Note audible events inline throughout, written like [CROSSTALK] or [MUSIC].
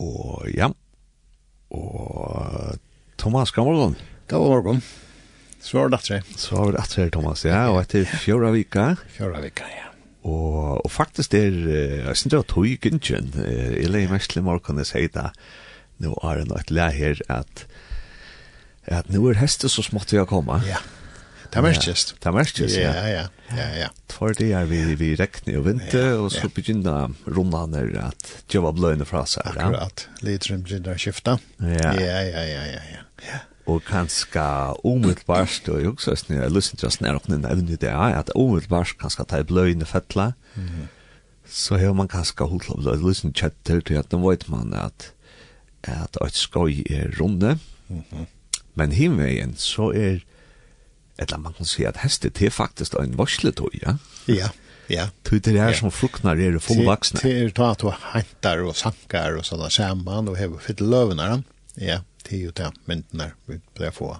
Og ja, og Thomas, hva morgen? God morgen. Så var det etter. Så var det etter, Thomas, ja, og etter fjorda vika. Fjorda vika, ja. Og, og faktisk det er, jeg synes det var tog gynnsjen, jeg leier mest til morgen morgenen sier det, nå er det noe et leir her at, at nå er hestet så smått vi har kommet. Ja. Yeah det er märkes. Det er märkes, ja. Ja, ja, ja, ja. For det er vi, vi räknar og vinter og så begynner rommene at det var bløyende fra seg. Akkurat. Lite som begynner å skifte. Ja, ja, ja, ja, ja. ja. Og kanskje umiddelbart, og jeg også snill, jeg lyst til å snære opp den evne det er, at umiddelbart kanskje ta i bløyende fettla, så har man kanskje holdt opp det, lyst til kjetter til at nå vet man at at et skoj er runde, men himveien så er eller man kan si at hestet det faktisk faktiskt en varsletøy, Ja. ja. Ja. Tøy det är som fruknar er det fullvaxna. Det är at du hantar och sankar och sånne saman og hever för løvene, Ja, det er jo det myndene vi blir få.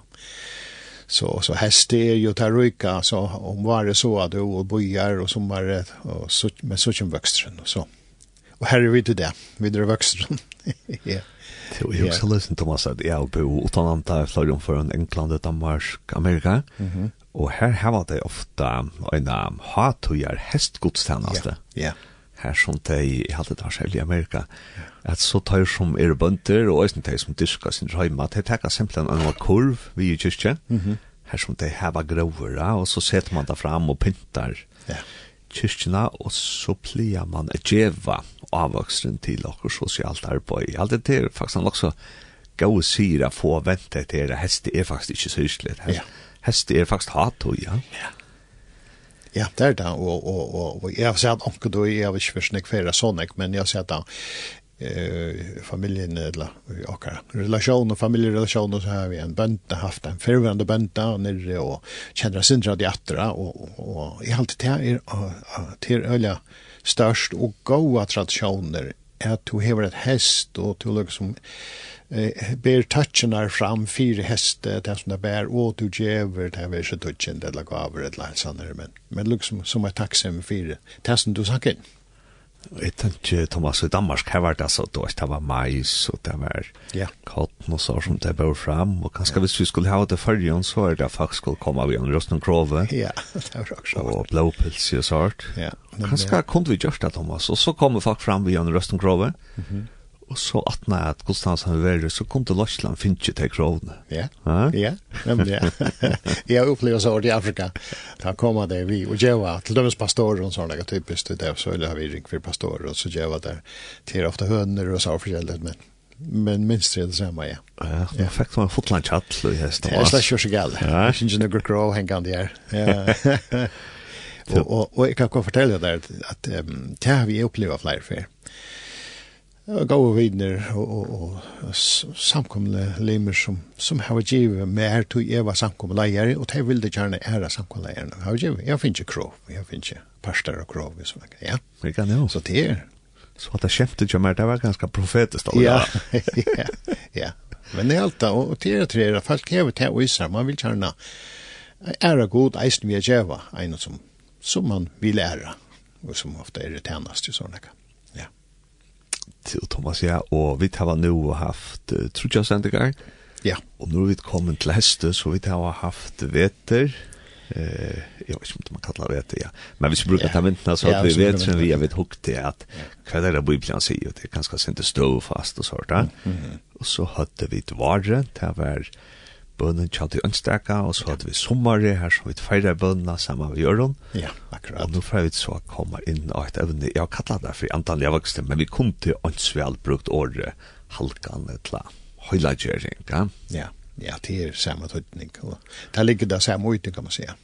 Så så hest er jo til ryka så om var det så att och bojar och som var och så med sånn växter og så. Och her er vi til det. videre drar [LAUGHS] ja. Så jag också lyssnade Thomas att bo bor utan andra flöjden från England, Danmark, Amerika. Mm Och här har det ofta en hatujar hestgodstjeneste. Ja. ja här som de i halvt där själva i Amerika. Att så tar som er bønder, och også de som diskar sin røyma, de tar simpelthen en kurv vi ju kyrkje. Mhm. Här som de har grover och så sätter man det fram och pyntar. Ja. Kyrkina og så plier man ett jeva avvoksen til okkur sosialt arbeid. Alt det er faktisk han også gau å få vente til det. Heste er faktisk ikke syrslet. Ja. heste er faktisk hat og ja. Ja. Ja, det er det, og, og, og, og jeg har sett anke då, jeg har ikke først nek færa sånnek, men jeg har sett da, eh, familien, eller akkurat, relasjon og familierelasjon, og så har vi en bønta, haft en fyrværende bønta, og nere, og kjenner sindra de atra, og, og, og jeg har alltid til, til øyla, størst og gode tradisjoner at du hever et hest og du liksom eh, ber touchenar fram fyra hester det som det bär och du gever det här så touchen det lag över ett landsandare men men liksom som är tacksam för det som du sagt Jeg tenkte Thomas i Danmark, her var det altså, det var mais, og det var ja. kotten og så som det bør fram, og kanskje ja. hvis vi skulle ha det førjen, så er det faktisk skulle komme av en røsten krove, ja, [LAUGHS] det var også og blåpils og sånt. Ja. Kanskje ja. kunne vi gjøre det, Thomas, og så kommer folk fram av en røsten krove, mm. Og så at nei, at Gustavs han var så kom til Løsland finnes ikke til krovene. Ja, ja, nemlig. [LAUGHS] Jeg har opplevd så i Afrika. Da kommer det vi, og Jeva til dømes pastorer og sånne, typisk det det, så har vi ring for pastorer, og så Jeva der, til ofte høner og så forskjellig, men men minst det samme, ja. Ja, det fikk man fotland kjatt, og jeg stod. Det er slags kjørs Ja, Jeg synes ikke noe grå hengende her. Ja. [LAUGHS] Og, og, og jeg kan fortelle deg at, at um, det har vi opplevd flere før gode vidner og, og, og samkomne limer som, som har givet mer til jeg var samkomne leier, og de ville gjerne ære samkomne leierne. Har givet, jeg finner ikke krov, jeg finner ikke parster og krov, og sånn. Ja, det kan jo. Så det er. Så at det skjeftet ikke mer, det var ganske profetisk. Ja, [LAUGHS] ja, ja. Men det er alt da, og det er tre, at folk hever til å vise, man vil gjerne ære god eisen vi er gjeva, en som, som man vil ære, og som ofte er det tjenest i sånne. Ja til Thomas ja, og vi har nå haft uh, trutjasendigar. Ja. Og nå er vi kommet til heste, så vi har haft veter. Eh, jag vet inte om man kallar det ja. Men hvis vi brukar ja. ta vintna så att vi vet som vi har vet hukt det att vad är det Bibeln säger och det är ganska sent stå fast och sånt där. Och så hade vi ett varre, det var bønnen tjallt i ønstaka, og så hadde vi sommare her som vi feirer bønnene sammen med Jørgen. Ja, akkurat. Og nå får vi så komme inn av et evne, jeg har kallet det for antallet av voksne, men vi kom til ønsvel brukt året halkan etla høylagjering, ja? Ja, ja, det er samme tøytning. og Det ligger det samme ute, kan man si, ja.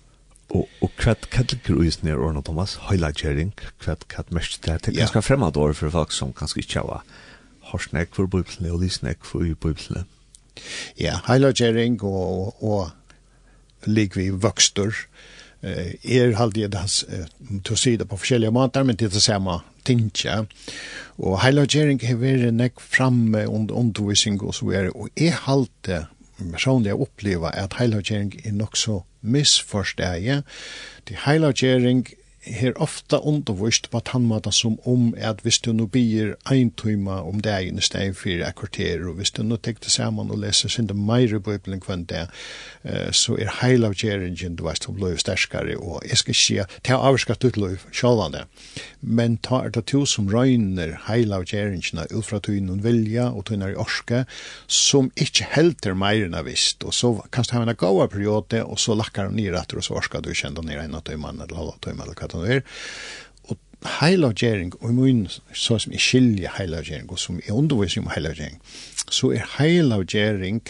Og og kvat kallar og is nær Arnold Thomas highlightering kvat kat mest der til ganske fremmad år for folk som kanskje ikke har hørt nek for bibelen og lysnek for bibelen. Ja, heilagjering og, og likvi vokstur eh, er halvdige das eh, til å si det på forskjellige måter, men til det samme tinja. Og heilagjering har vært nek framme under undervisning og så er, og jeg halte personlig å at heilagjering er nok så misforsteg. Det heilagjering her ofta undervist på tannmata som om at hvis du nå bier ein tøyma om dagen i stein for et kvarter, og hvis du nå tek det saman og leser sinde meire bøybelen kvann det, uh, så er heil av gjerringen du veist som løy sterskare, og jeg skal sje, det er avskatt ut løy sjålande, men ta er det to som røyner heil av gjerringina ut fra tøyna vilja og tøyna i orske, som ikkje helter meire enn visst, og så kan du ha en gaua periode, og så lakkar han nir at du så orska du kjenda nir enn at eller halva tøyma eller hva det er. Og heilavgjering, og i mun, så som jeg skiljer heilavgjering, og som jeg underviser om heilavgjering, så er heilavgjering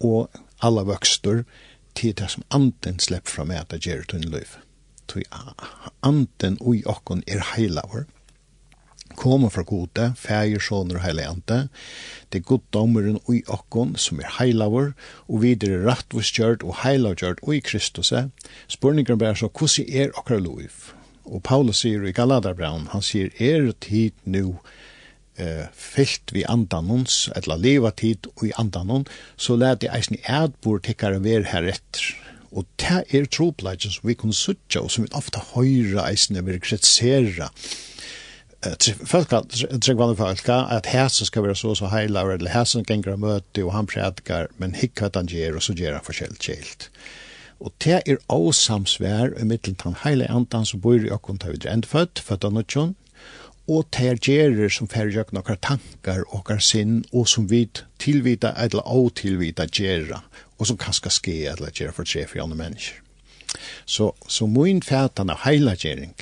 og alla vøkster til det som anden slipper fra meg at det gjør tunn liv. Tui og ui okkon er heilavgjering kommer fra gode, feir, såner og heiligante. Det er goddommeren ui okkon som er heilavur, og videre rattvistgjørt og heilavgjørt ui Kristus. Spørningen bærer så, hvordan er okkar liv? Og Paulus sier i Galaterbraun, han sier, er tid nu eh, fyllt vi andanons, eller leva tid og i andanon, så lær det eisen i ædbor tikkare ver her etter. Og det er tropleggen som vi kunne suttja, og som vi ofta høyra eisen vi kritisera. Folk kan tryggvann folk at hæsen skal være så så heilaver, eller hæsen gengra møte, og han prædikar, men hikk hva han gjer, og så gjer han forskjellig kjelt. Kjell. Og det er åsamsvær i mitteltan heile andan som bor i okkon ta videre endfødt, født av nødjon, og det er gjerer som færger okkon okkar tankar, okkar sinn, og som vi tilvita eller å tilvita gjerra, og som kanskje ske eller gjerra for tre for andre mennesker. Så, så min fætan av heila gjering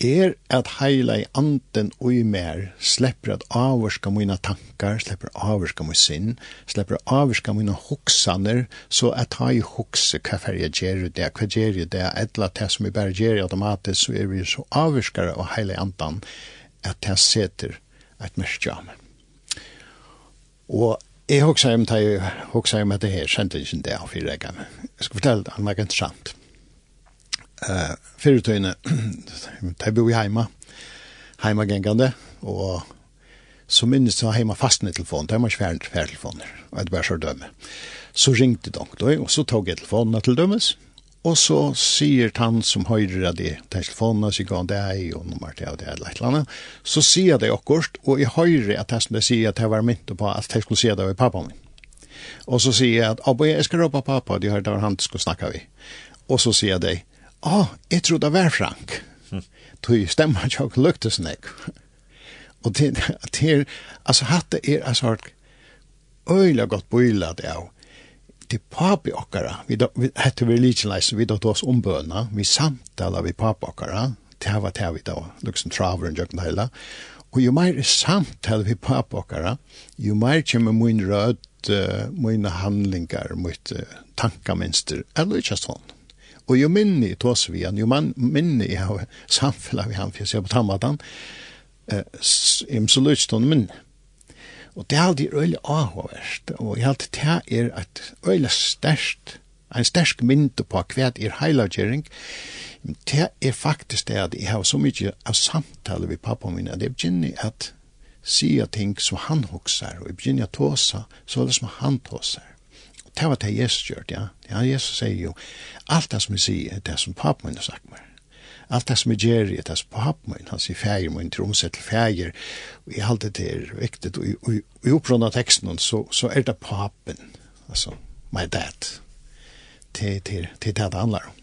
er at heila i anden og i mer slipper at avvarska mine tankar, slipper avvarska mine sinn, slipper avvarska mine hoksaner, så at ha i hokse hva fer jeg gjer det, hva gjer jeg det, etla det som vi bare gjer automatisk, så er vi så avvarskare av heila i anden at det seter et mørkja av meg. Og jeg hoksa om det, hoksa om det her, kjente ikke det av fyrrega. Jeg skal fortelle det, han var interessant eh förutøyne de bor i heima heima gengande og så minnes jeg heima fastne telefon det var ikke fjern telefon og det var så dømme så ringte doktor og så tog jeg telefonene til dømmes og så sier han som høyrer de telefonene så går det er og nummer til det eller et eller annet så sier det akkurat og jeg høyrer at jeg som de sier at jeg var mynt på at jeg skulle si det var pappa min og så sier jeg at jeg skal råpa pappa. De hørte hva han skulle snakke vi og så sier de ah, jeg tror det var Frank. Tog stemmer ikke og lukter sånn jeg. Og det er, altså hatt det er altså sort øyla godt bøyla det av. Det er papi okkara, vi hette vi lichleis, vi da tås ombøna, vi samtala vi papi okkara, det var det vi da, liksom traveren jøkken heila. Og jo meir samtala vi papi okkara, jo meir kommer min rød, uh, mine handlingar, mitt uh, tankaminster, eller ikke sånn. Mm Og jo minni tås vi han, jo man, minni jeg har [LAUGHS] samfella vi han, for jeg ser på tammatan, eh, så lyst hon minni. Og det er alltid øyla avhåverst, og jeg alltid det er at øyla størst, en størst mynd på hva er heilagjering, det er faktisk det at jeg har så mykje av samtale vi pappa min, at jeg begynner at sier ting som han hoksar, og jeg begynner at tåsa, så det som han tåsar det var det Jesus gjør, ja. Ja, Jesus sier jo, alt det som jeg sier, det som papen min har sagt meg. Alt det som jeg gjør, det som papen min, han sier feir min, til omsett til feir, og jeg halte det er viktig, og i opprunna teksten, så, så er det papen, altså, my dad, til, til, til det det handler om.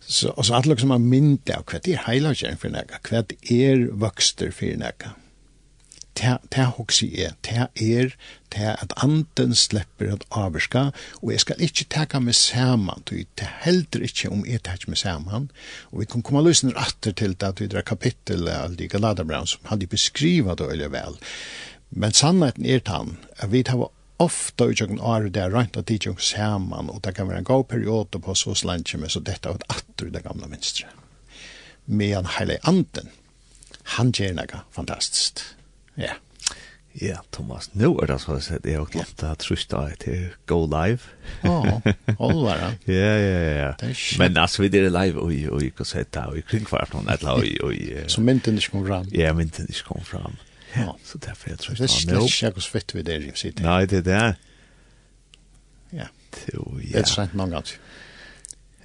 Så, og så alt det som er mindre, hva det er heilagjering for nega, hva det er vokster for nega, det hoksi er, det er, det at anden slepper at avvarska, og jeg skal ikke teka meg saman, det er heldur ikke om jeg teka meg saman, og vi kan komme løsner atter til det, at vi drar kapittel av de Galadabrand som hadde beskriva det veldig vel, men sannheten er tann, at vi tar ofta i jokken året der røynt at de jokken saman, og det kan være en god periode på så slantje, med så dette er atter det gamla minstre. Medan heile anden, han gjør noe fantastiskt. Ja. Ja, Thomas, nu er det så jeg sett, jeg har glemt det trus da til Go Live. Ja, holde det. Ja, ja, ja. Men altså, vi er live, og jeg kan sett det, og jeg kring hver aften, eller, og jeg... Så mynten ikke kom fram. Ja, mynten ikke kom fram. Ja. Så derfor jeg trus da. Det er slett ikke hos fett vi der, jeg sitter. Nei, det er det. Ja. Det er sant noen ganger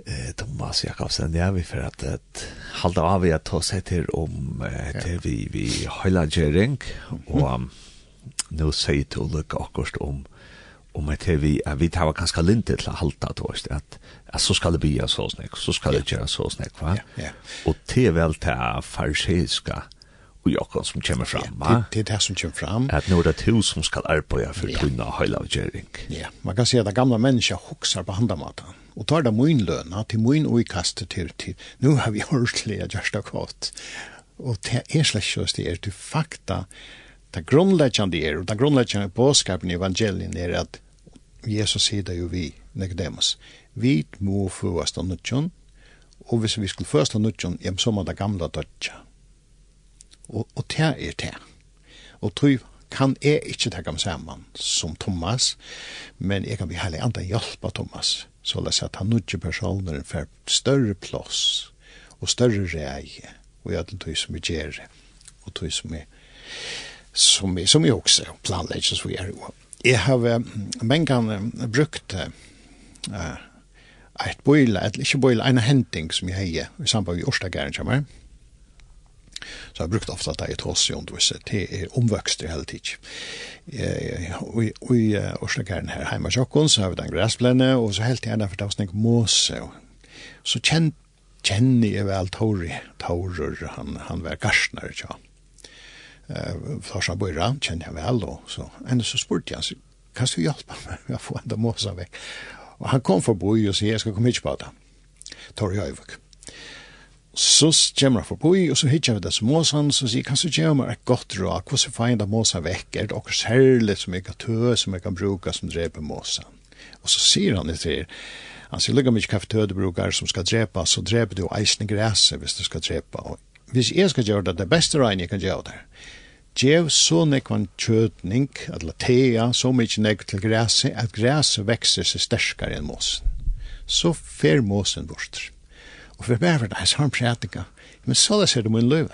eh Thomas Jakobsen ja vi för att att hålla av vi att ta sig till om till vi vi highlightering och nu säger till Ulrik Akost om om att vi att vi tar ganska lite till att hålla då just att att så ska det bli så snäck så ska det göra så snäck va och till väl ta farsiska och Jakob som kommer fram va det det som kommer fram. Att nu det hus som ska arbeta för tunna gering ja man kan se att gamla människor huxar på handamatan og tar det min lønna til min og i kastet til til. Nå har vi ordentlig at gjørst det kvart. Og det er slett ikke det er til fakta. Det grunnleggjande er, og det grunnleggjande påskapen i evangelien er at Jesus sier det jo vi, Nicodemus, Vi må fuast av nødtjon, og hvis vi skulle først av nødtjon, ja, så må det gamla dødja. Og, og det er det. Og tog kan jeg ikke takke om sammen som Thomas, men jeg kan bli heilig andre hjelp av Thomas så la seg at han nudje personer for større plås og større reie og jeg tog som vi gjør og tog som vi som vi, som vi også planlegger så vi er jo jeg har men kan brukt uh, et boile, et, ikke boile, en henting som jeg heier i samband med Årstagæren kommer Så jeg brukt ofta det i tås i undervise, det er omvøkst i hele tid. Og i Ørslegeren her hjemme heima tjokken, så har vi den græsplene, og så helt gjerne for det var snakk måse. Så kjenner jeg vel Tori, Taurur, han, han var garsner, tja. Flarsan Bøyra, kjenner jeg vel, og så, enda så spurte jeg, kan du hjelpe meg med å få enda måsa vekk? Og han kom forbi og sier, jeg skal komme hit på det. Tauri Høyvøk så kommer han forbi, og så hittar vi det som Måsan, så sier, kan du gjøre meg et godt råd, hvordan får jeg da Måsan vekk, er det dere særlig som jeg kan tø, som jeg kan bruke, som dreper Måsan. Og så sier han etter, han sier, lukka mykje kaffe tø du brukar som skal drepa, så dreper du eisne græse hvis du skal drepa. Og hvis jeg skal gjøre det, det beste regn jeg kan gjøre det, Gjev så nekvan kjøtning, eller tea, så mykje nekv til græse, at græse vekser seg sterskare enn måsen. Så fer måsen borster og vi bæver det hans han prætika. Men så det ser du min løyve.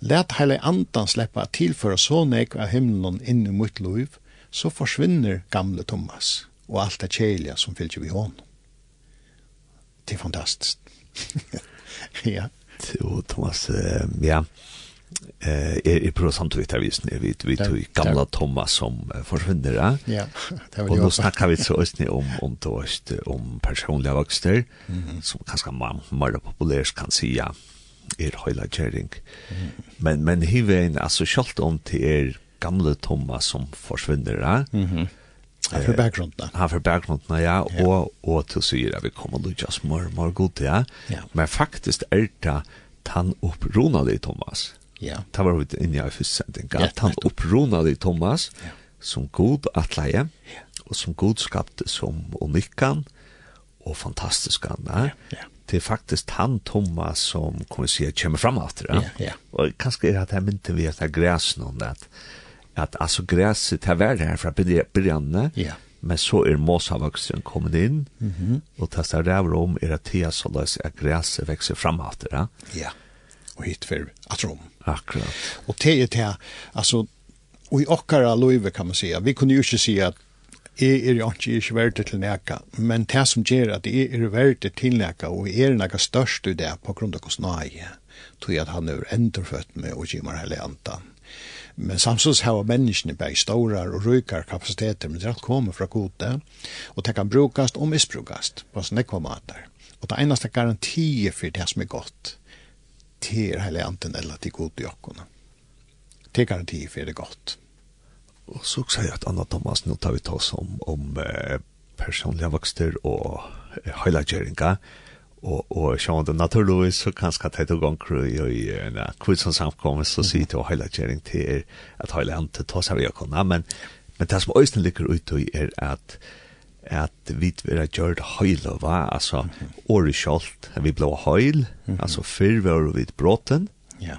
Læt heile andan sleppa at tilføre så nek av himmelen inn i mitt løyv, så forsvinner gamle Thomas og alt det kjelja som fyllt vi hånd. Det er fantastisk. [LAUGHS] ja. Jo, Thomas, ja eh är på sånt vet vi vi vi tog gamla Thomas som försvinner ja [LAUGHS] det var jo och snackar vi så [LAUGHS] ösn om om torst om personliga växter som kanskje man mer populärt kan säga er hela kärring men men he vem alltså skalt om til er gamla Thomas som försvinner mhm. Han för bakgrunden. Han for bakgrunden, ja. og og till syra vi kommer du just mer, mer god, ja. Men faktisk er det han uppronade Thomas. Ja. Det var vi inne i fyrstending. At han oppronade Thomas som god atleie, og som god skapte som unikkan og fantastisk han er. Ja. Det er faktisk han Thomas som kommer si kommer fram etter. Ja, ja. Og kanskje er det her mynte vi at det er græs noen, at, at altså græset har vært her fra begynnene, ja. men så er måsavvoksen kommet inn, mm og det står der om er at det så sånn at græset vekser fram etter. Ja, og hit for at rom. Akkurat. Och det er det alltså och i okkara löve kan man säga. Vi kunde ju si at att är jo ikke, ikke verdt till näka, men det som ger att det är til till og och är näka störst i det på grunn av hos nøye, tog att han er endurfødt med och gymmar hele antan. Men samtidig har menneskene bare stora och rykar kapasiteter, men det allt kommer från gode. Och det kan brukast og misbrukast på sånne kvarmater. Och det enda garantiet för det som är gott til hele anten eller til god i okkene. Til garanti for det godt. Og så sier jeg at Anna Thomas, nå tar vi ta oss om, om eh, personlige vokster og eh, høylagjeringa, og, og det naturligvis, så kanskje at jeg tog gang i en kvitt som samkommer, så sier til høylagjering til at høylagjering til ta seg vi av men, men det som øyne ligger ut i er at at vi vera gjort høyla va, altså året kjolt, vi blå høyl, mm -hmm. altså fyrr var vi bråten, ja.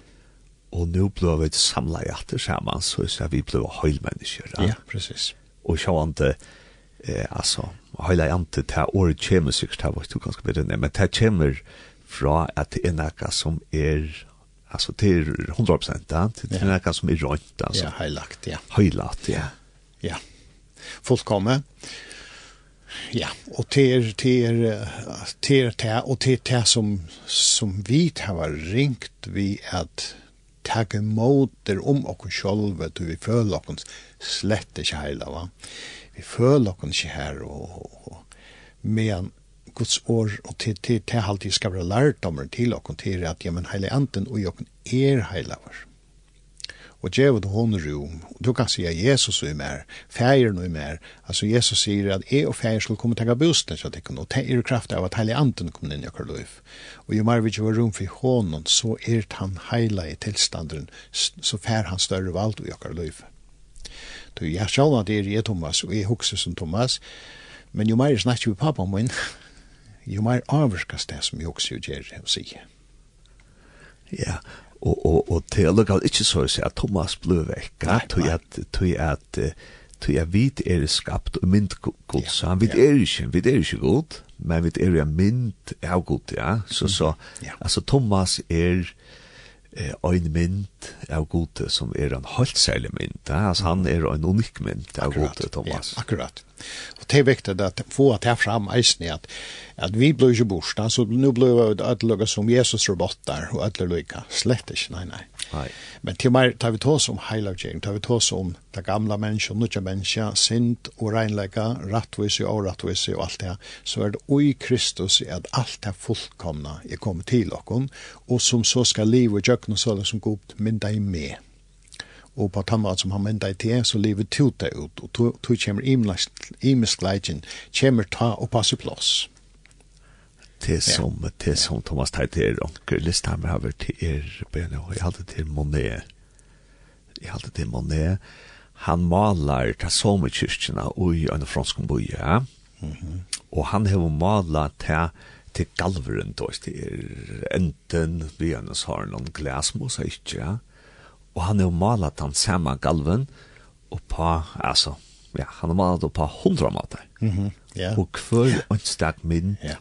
Og nu blå vi samla i atter saman, så er vi blå høylmennesker. Ja, Ja, precis. Og sjå ante, eh, altså, høyla i ante, ta året kommer sikkert, ta var du ganske bedre, men ta kjemer fra at det er nekka som er alltså till 100 procent till den här som er rönt altså. Ja, heilagt, ja. Heilagt, ja. Ja. Fullkommen. Ja, och det er det, ter och ter ter som som vi har ringt vi att ta motor om och själva då vi följer oss slett inte hela va. Vi följer oss här och men Guds år och till till till alltid ska vara lärt om det till och till att ja men hela anten och jag är hela var og djeva du hon rom. Du kan säga Jesus är mer, färgen är mer. Alltså Jesus säger att jag och färgen skulle komma till bosten så att det kan och det är kraft av att heliga anten kommer in i vårt liv. Och ju mer vi gör rum för honom så är han heila i tilstanderen, så fär han större vald i vårt liv. Du, jag själv att det är Thomas og jeg huxar som Thomas. Men ju mer jag snackar med pappa min, jo mer avvarskas det som jag också gör och säger. Ja, og og og til lukka ikkje så seg at Thomas blø vekk tog at tog at tog at vit er skapt og mynd god så han vit er ikkje vit er ikkje god men vit er mynd er god ja. Så så altså Thomas er eh ein mynd av gode som er en helt særlig mynd. Ja, altså han er en unik mynd av gode Thomas. Ja, akkurat. Og det er viktig at få at jeg fram eisen at, at vi blir ikke bort, så nå blir vi at som Jesus robotar og at. Slett ikke, nei, nei. Nei. Men til meg tar vi tås om heilavgjering, tar vi tås om det gamla menneska, nutja menneska, synd og regnlägga, rattvise og rattvise og alt det här, så er det oi Kristus at alt det fullkomna er kommet til okkon, og som så skal liv og jøkken og sånn som god mynda i med. Og på tamrat som han mynda i til, så livet tuta ut, og tog kommer imeskleidjen, kommer ta og passe plås det som, ja. det som Thomas Taiter og Listheimer har vært til er, och jeg hade til Monet, jeg hade til Monet, han malar ta så mycket kyrkorna og i en fransk boi, ja. Mm -hmm. Og han har malat ta til galveren, då, det er enten vi en har noen glasmås, inte. ja. Og han har malat han samme galven, og på, altså, ja, han har malat på hundra måter. Mm Ja. yeah. Og hver ønsdag mynd, ja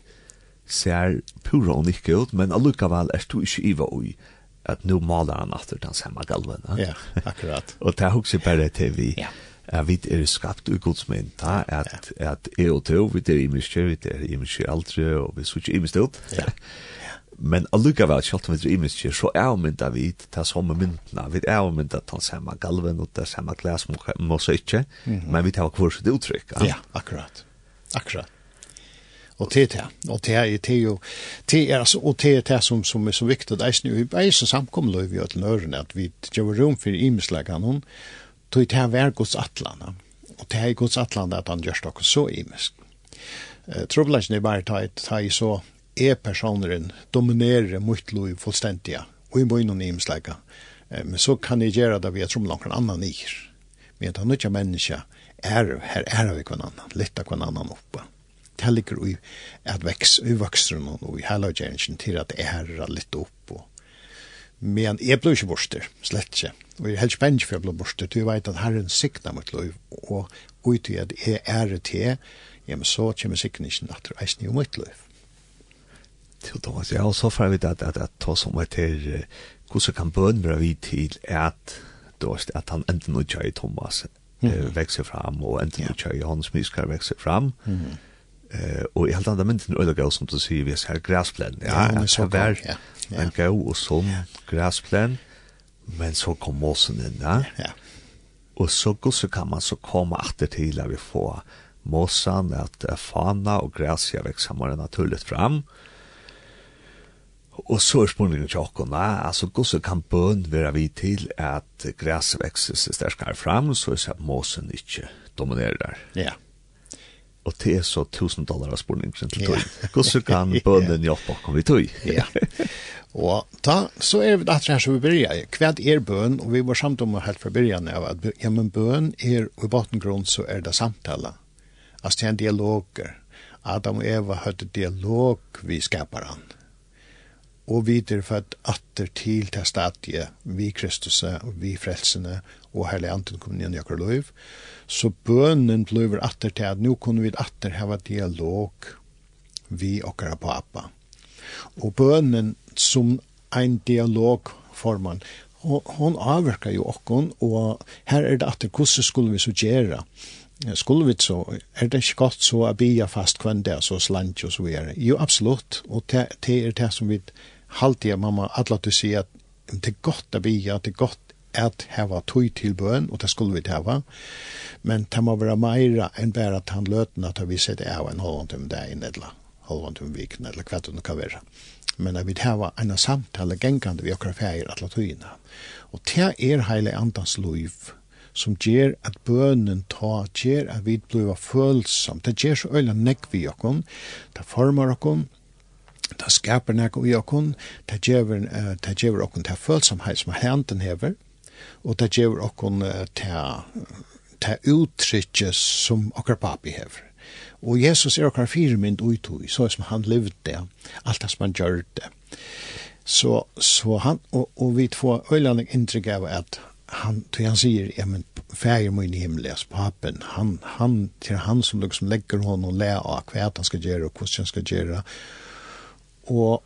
ser pura unik ut, men allukkavel er du ikke iva ui at nu maler han atter den samme galven. Ja, akkurat. [LAUGHS] og det er også bare til vi, ja. at vi er skapt ui godsmynd, mynd, at, ja. at jeg og to, vi er imiske, vi er imiske aldre, og vi er ikke imiske ut. Ja. Men allukkavel, kjalt om vi er imiske, så er mynda vi til samme myndene, vi er mynda til samme galven, og til samme glas, må så ikke, men vi tar kvarsitt uttrykk. Ja, akkurat. Akkurat och det te och det är te ju det är alltså och det som som är så viktigt det är ju i så samkommer vi åt nörden att vi gör rum för imslägan hon. Tog det här var Guds atlan och det här är Guds atlan att han gör stock så imsk eh trubbeln är bara tajt tajt så är personen dominerar mot lov fullständiga och i bojnon imslägan men så kan ni göra det vi tror någon annan ni men att han inte människa är här är vi kvann annan lätta kvann annan uppe det ligger i at veks, i voksen og i hele gjerningen til at jeg herrer litt opp og Men jeg ble ikke borster, slett ikke. Og jeg er helt spennende for jeg ble borster, til jeg vet at Herren sikna mot lov og ut i at jeg er til, ja, men så kommer sikna ikke at det reisende jo mitt liv. Til Thomas, jeg har også fra vidt at, at, at ta som er til, hvordan kan bøn være vidt til at, at han enten ikke er Thomas, mm -hmm. vekser fram, og enten ikke er i hans myskar vekser fram, mm -hmm Eh och i hela andra mynden öliga gå som du säger vi ser gräsplan. Ja, ja, så väl. Ja. En gå och så gräsplan. Men så kom mossen in, ja. Ja. Och så går så kan man så komma åter till att vi får mossan att fana och gräsja växer mer naturligt fram. Og så er spørningen til åkona, altså hvordan kan bøn være vi til at græs vekses sterkere fram, så er det at måsen ikke dominerer der. Ja. Og det er så tusen dollar av spurningen til tog. Hvordan kan [LAUGHS] bønnen hjelpe oss om vi tog? ja. Og da, så er vi etter her som vi begynner. Hva er bøn? Og vi var samt om helt fra byrjan av at ja, men bøn er, og i bottengrunn så er det samtale. Altså det er en dialoger. Adam og Eva hadde dialog vi skaper han og videre født atter til til stadie vi Kristus og vi frelsene og herlig anten kommer inn i akkurat løyv, så bønnen blir atter til at nå kunne vi atter hava dialog vi okkara på appa. Og bønnen som ein dialog forman, hon avverkar jo okkon, og her er det atter hvordan skulle vi så gjøre? skulle vi så, er det ikke godt så å bia fast kvendt, så slant og så videre? Jo, absolutt, og det er det som vi halte jeg mamma alle til å si at det er godt å bia, det er godt at heva tøy til bøen, og det skulle vi heva, men det må være meira enn bare at han løtene at vi sett av en halvandet om det inn, eller halvandet om viken, eller hva det kan være. Men at vi heva en samtale gengande vi akkurat feir atla tøyina. Og det er heile andans loiv, som ger at bønnen ta, ger at vi blir følsom, det ger så øyla nekk vi okkon, det formar okkon, Det skaper nekko i okkon, det gjever, uh, det gjever okkon til følsomhet som henten hever, og det gjever okkon uh, til, til uttrykket som okkar papi hever. Og Jesus er okkar firmynd utui, så som han levde, alt det som han gjør det. Så, så han, og, og vi får øylanding inntrykk av at han, til han sier, ja, men fæger min i himmeles, papen, han, han, til han som liksom legger honom og le av hva han skal gjøre og hvordan han skal gjøre, Og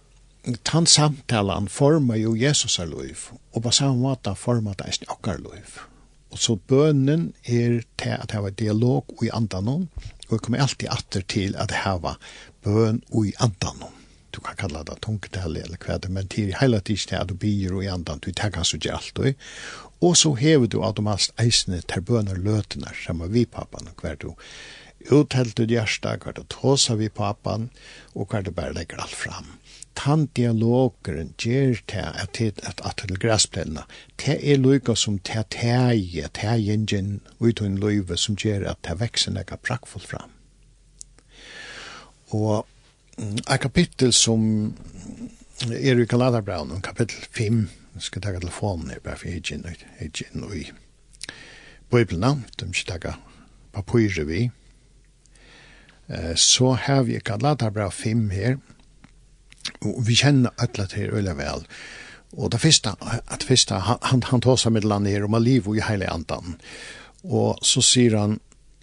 tann samtalan formar jo Jesus er liv, og på samme måte formar det eisen okkar liv. Og så bønnen er til at hava dialog och i andanon, og vi kommer alltid atter til at hava bøn och i andanon. Du kan kalla det tungetal eller hva men til heila tids til at du bier og i andan, du tar så ikke alt og så hever du automatisk eisene til bønner løtene, som vi pappan, hver du uthelt ut hjertet, hva det tåsa vi papan, og hva det bare legger alt fram. Tant dialogeren gjør til at det at at til græsplena. Det er lykka som det teie, teien ut en løyve som gjør at det vekser nekka prakkfullt fram. Og et kapittel som er i Galaterbraun, kapittel 5, jeg skal ta telefonen her, bare for jeg er ikke inn i Bibelen, de skal ta papirer vi, så har vi Galaterbrev fem her, og vi kjenner alle til øyne vel. Og det første, at første han, han tar seg med landet her om av liv og i hele andan. Og så sier han,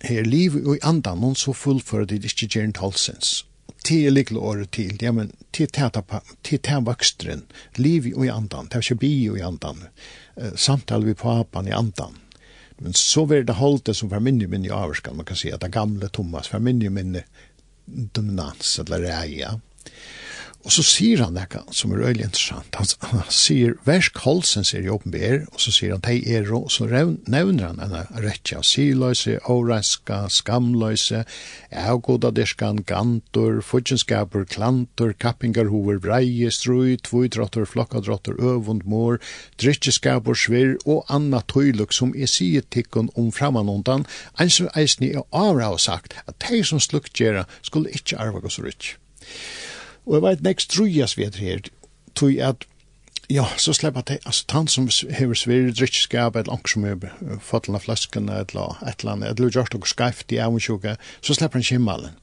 her liv og i andan, noen så fullfører det ikke gjerne tolsens. Til likle året til, ja, men til tæta, til tæta vokstren, liv og i andan, det er ikke bi og i andan, samtale vi på apan i andan. Men så var det holdt som var minne minne i avskan. Man kan si at det gamle Thomas var minne minne dominans eller räja. Og så sier han det som er øyelig interessant. Han, han sier, versk holsen, sier i åpenbær, og så sier han, tei er, og så nevner han henne rettja, siløyse, åreska, skamløyse, avgoda derskan, gantor, fudgenskaper, klantor, kappingarhover, breie, strui, tvoidrotter, flokkadrotter, øvund, mor, drittjeskaper, svir, og anna tøyluk som er sier tikkun om framanundan, enn som eisni er avra og sagt, at de som slukkjera skulle ikkje arvaga så rytj. Og jeg vet nekst trujas vi etter her, tog at, ja, så slipper jeg til, altså, han som hever sver drittskap, eller anker som er fotlen av flasken, eller et eller annet, eller gjort noe skreift i avundsjuka, så slipper han himmelen.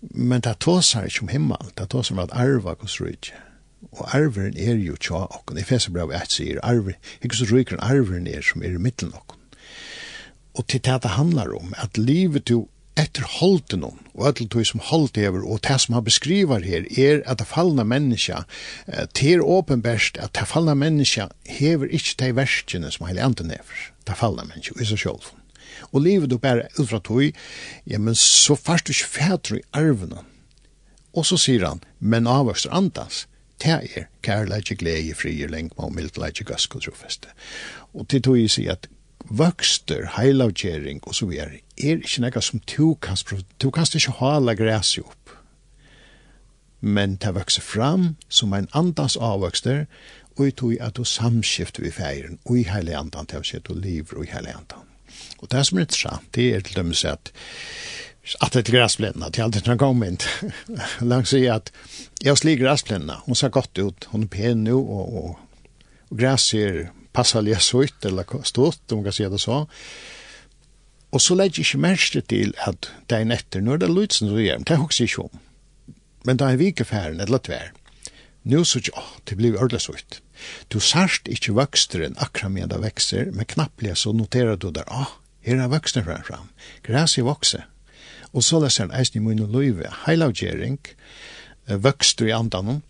Men det tåsar ikke om himmel, det tåsar om at arva hos rydde. Og arveren er jo tja okken, i fesebrev et sier, arver, ikke så ryker arveren er som er i middelen okken. Og til det det handlar om, at livet jo etter holden hon, og etter tog som holdt over, og det som han beskriver her, er at det fallna menneska, det er åpenbæst at det fallna menneska hever ikke de verskene som hele andre hever, det fallna menneska, i seg selv. Og livet du bare utfra tog, ja, men så først du ikke fætru i arvene. Og så sier han, men avvøkster andas, det er kærleik, glede, frier, lengma og mildleik, gask og trofeste. Og til tog jeg sier at vøkster, heilavgjering og så videre, er ikke noe som du kan, du kan ikke hala græs opp. Men det vokser fram som en andans avvokster, og jeg tror at du samskifter vi feiren, og i heilig andan, det vil si du lever og i heilig andan. Og det som er interessant, det er til dem at at det er græsplennene, det er alltid en gangmynd. [LAUGHS] Langs i at jeg har slik græsplennene, hun ser godt ut, hun er pen nå, og, og, og græs ser passar lige ut, eller stort, om man kan si det så. Og så legger jeg ikke mest til at det er netter, nå er det lydsen som gjør, men det er også ikke om. Men da er vi ikke ferdig, eller tvær. Nå så ikke, åh, det blir ordentlig så ut. Du sørst ikke vokster enn akkurat med det vekster, men knapplig så noterer du der, åh, her er vøksteren frem fram. Græs er vokse. Og så leser han eisen i munnen løyve, heilavgjering, vokster i andanen,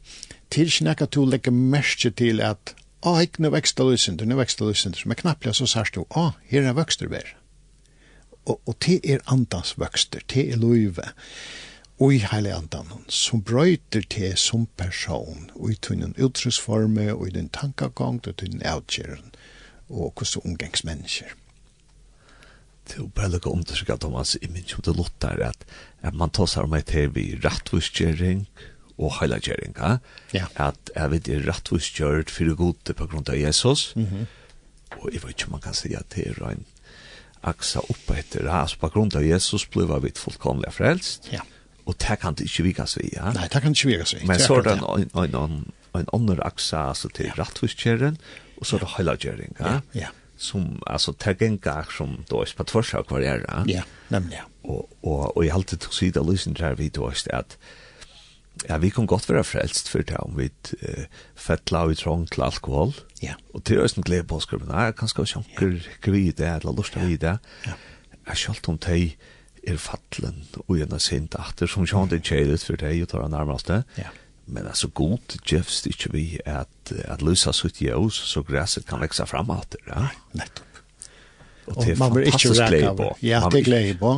til ikke nekka du legger mest til at Å, ikke nu vekster løsender, nu vekster løsender, men knapplega så sørst du, å, her er vøkster vær. Og, og te er andans vøkster, te er løyve, og i heilig andan, som brøyter te som person, og i tunnen utrusforme, og i din tankagang, og i tunnen avgjeren, og hos omgangs mennesker. Det er jo bare lukka undersøkka, Thomas, i min om lott lottar, at, at man tar seg om et her vi rattvuskjering, og og heilagjeringa, ja. at jeg vet det er rettvis kjørt fyrir gode på grunn av Jesus, mm -hmm. og jeg vet ikke om man kan si at det er en aksa oppe etter det, altså på grunn av Jesus ble vi fullkomlig frelst, ja. og det kan det ikke vikas vi, ja? Nei, det kan det ikke vikas vi. Men så er det en, en, en, en andre aksa, altså til ja. rettvis kjøren, og så er det heilagjeringa, ja, ja som altså, det alltså tagenka som då er på tvers av hver er, Ja, nemlig, ja. Og, og, og Och och och i allt det så där lysen där vi då är att Ja, vi kan godt være frelst for det om vi uh, fettla og trång til alkohol. Ja. Og til øyne glede på skrubben, jeg kan skal sjanker gri det, eller lust av i det. Ja. Jeg skjalt om de er fattelen, og gjerne sint atter, som sjant er kjedet for teg og tar han nærmeste. Ja. Men altså god gjevst ikke vi at, at lysa sutt jøs, så græset kan veksa fram atter. Ja, nettopp. Og det er fantastisk glede på. Ja, det er glede på.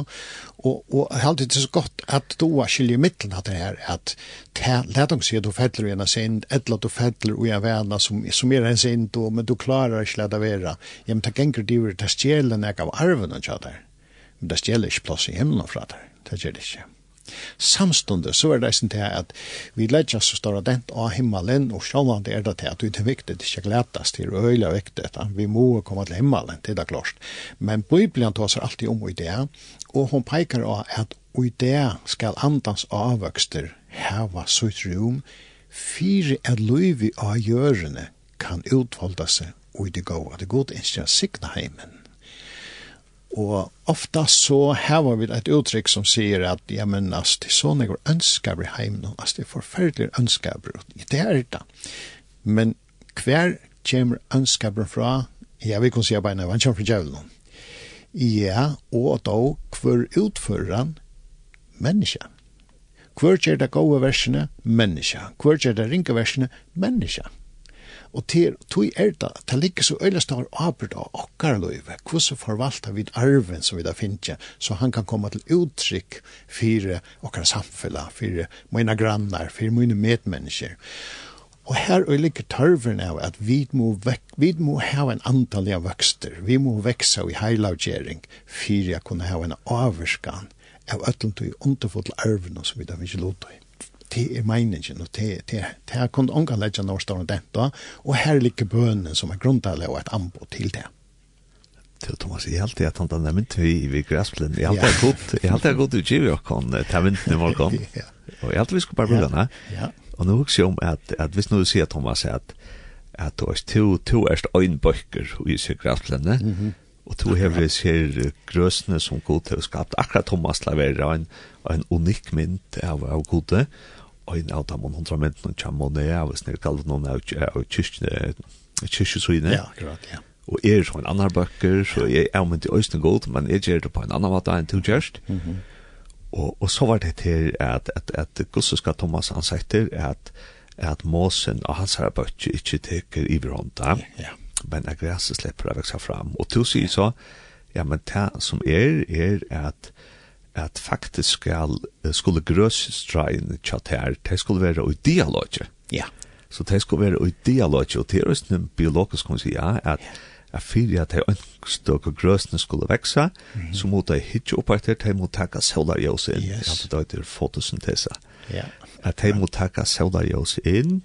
Og, og jeg halte det så godt at du har skilje midten av det her, at let dem si at du fettler i en sind, eller du fettler i en vana som, som er en sind, men du klarer ikke lett av vera. Ja, men det ganger det er det stjelen jeg av arven og tja der. Men det stjeler ikke plass i himmelen fra der. Det gjør det ikke. Samstundes så er det sånn til at vi ledger så står dent av himmelen, og sjålande er det til at det er viktig, det er ikke gledast, til å øyla viktig, vi må komme til himmelen, det er klart. Men Bibelen tar seg alltid om i det, og hun peker av at i det skal andans avvøkster heva sitt rom, fire at løyvi av gjørende kan utvalda seg og i det gode. Det gode er ikke sikna heimen. Og ofta så har vi et uttrykk som sier at, ja, men ass, det er sånn jeg ønsker i heimen, ass, det er forferdelig ønsker i det er det. Men hver kommer ønsker fra, ja, vi kan si at beina, han kommer fra djevelen. Ja, og da hver utfører han menneske. Hver gjør det gode versene, menneske. Hver gjør det ringe versene, menneske. Og til tog er det, det ligger så øyla stor arbeid av okkar løyve, hvordan forvalta vi arven som vi da finner, så han kan komme til uttrykk for okkar samfella, for mine grannar, for mine medmennesker. Og her er ligger tørven av at vi må, vek, vi må ha en antall av vøkster, vi må veksa i heilavgjering, for jeg kunne ha en avvarskan av ötlund og underfull arven som vi da finner løyve det er meningen, og det, det, det er kun unga leggen når står den da, og her ligger bønnen som er grunntallet og et anbå til det. [LAUGHS] Til Thomas, jeg halte at han da nevnt vi i græsplen, jeg halte jeg godt, jeg halte jeg godt utgivet jo kan ta vinten i morgen, og jeg halte vi skulle bare bruke den ja. Og nå husker jeg om at, at hvis nå du sier, Thomas, at, at du er to, to erst øynbøkker i græsplen, mm -hmm. Og to hever ser grøsene som god til å skapt. Akkurat Thomas Lavera, en, en unik mynd av, av gode ein av dem hundra mennene kommer ned, hvis dere kaller noen av kyrkjøsøyene. Ja, akkurat, ja. Og jeg er så en annan bøkker, så jeg er med til Øystein Gold, men jeg gjør det på en annan måte enn til Gjørst. Og, og så var det til at, at, at Gustav Thomas han sier at, at måsen og hans her bøkker ikke teker i hverandre, ja. men at græset slipper å vekse fram. Og til å si så, ja, men det som er, er at at faktisk skal, skulle grøsstrein her, det skulle være i dialoget. Ja. Så det skulle være i dialoge, og det er også en biologisk, kan si, ja, at at fyrir at hei ønskstøk og grøsene skulle veksa, så måtte de hitje opp etter, de måtte takka solarjøs inn, yes. at det heter fotosyntesa. Ja. At de måtte takka solarjøs inn,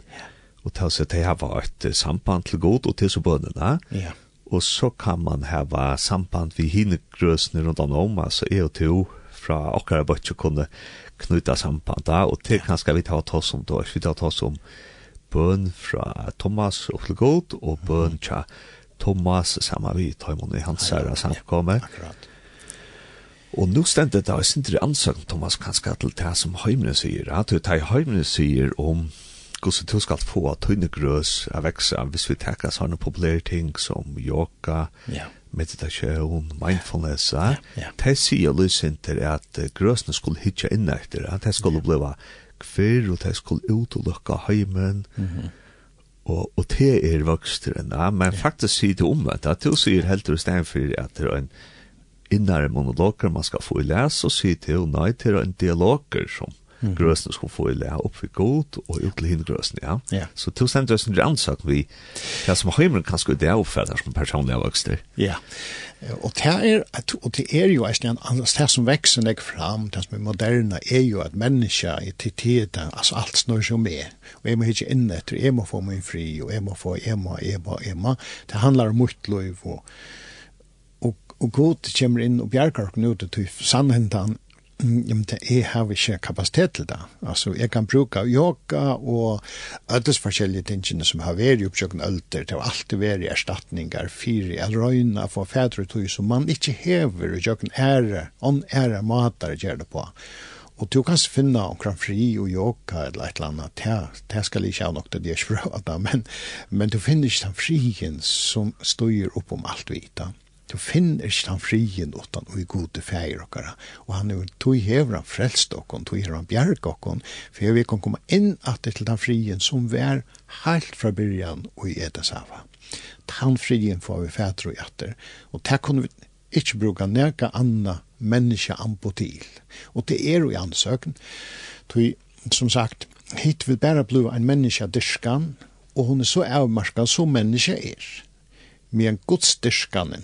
og ta seg at de har et samband til god og til så bønene, ja. og så kan man hava samband vi hinne grøsene rundt om om, altså jeg og to, fra okkara bøtje kunne knyta sambanda, og til kanskje vi tar oss om da vi tar oss om bøn fra Thomas og til god, og bøn fra Thomas sammen vi tar i hans særa samkomme. Akkurat. Og nå stendet det av sindri ansøkn Thomas kanskje til det som heimene sier, at det er heimene sier om hvordan du skal få tøyne grøs av veksa hvis vi tekker sånne populære ting som yoga, ja meditation, mindfulness, ja. ja. Det sier lysinter at grøsene skulle hitja inn etter, at det skulle bli kvir, og det skulle ut og lukka heimen, mm og, og det er voksteren, ja. men ja. faktisk sier det omvendt, at du sier helt og stedet for at det er en innare monologer man skal få i les, og sier det, nei, til er en dialoger som mm. grøsene skulle få i lære opp for god og ut til henne grøsene, ja. ja. Så to sender oss en rannsak vi, det som heimer kan skulle det oppfatter som personlige vokster. Ja, og det er, og det er jo en det som vekser deg fram, det som er moderne, er jo at mennesker i til tiden, altså alt snør seg med, og jeg må ikke inn etter, jeg må få min fri, og jeg må få, jeg må, jeg må, jeg må, det handler om mitt liv og og god kommer inn og bjergar og knut til sannhentan jamen, det er, jeg vi ikke kapasitet til det. Altså, jeg kan bruke yoga og alles forskjellige tingene som har vært i oppsøkende ølter. Det har alltid vært i erstatninger, fire, eller røyne, for fædre og tog, som man ikke hever i oppsøkende ære, om ære mater gjør det på. Og du kan finne omkring fri og yoga eller et eller annet. Det, det skal ikke ha nok til det er ikke bra, men, men du finner ikke den frien som støyer opp om alt vi, da. Du finner ikke den frien utan og i gode feir okkara. Og han er tog hever han frelst okkon, tog hever han bjerg okkon, for vi kan komme inn at det til den frien som vær heilt fra byrjan og i etasava. Den frien får vi fædre og jatter, og det kunne vi ikke bruka neka anna menneska ampo til. Og det er jo i ansøkn, tog som sagt, hit vil bare bli en menneske dyrskan, og hun er så avmarska som menneske er. Men en godsdyrskanen,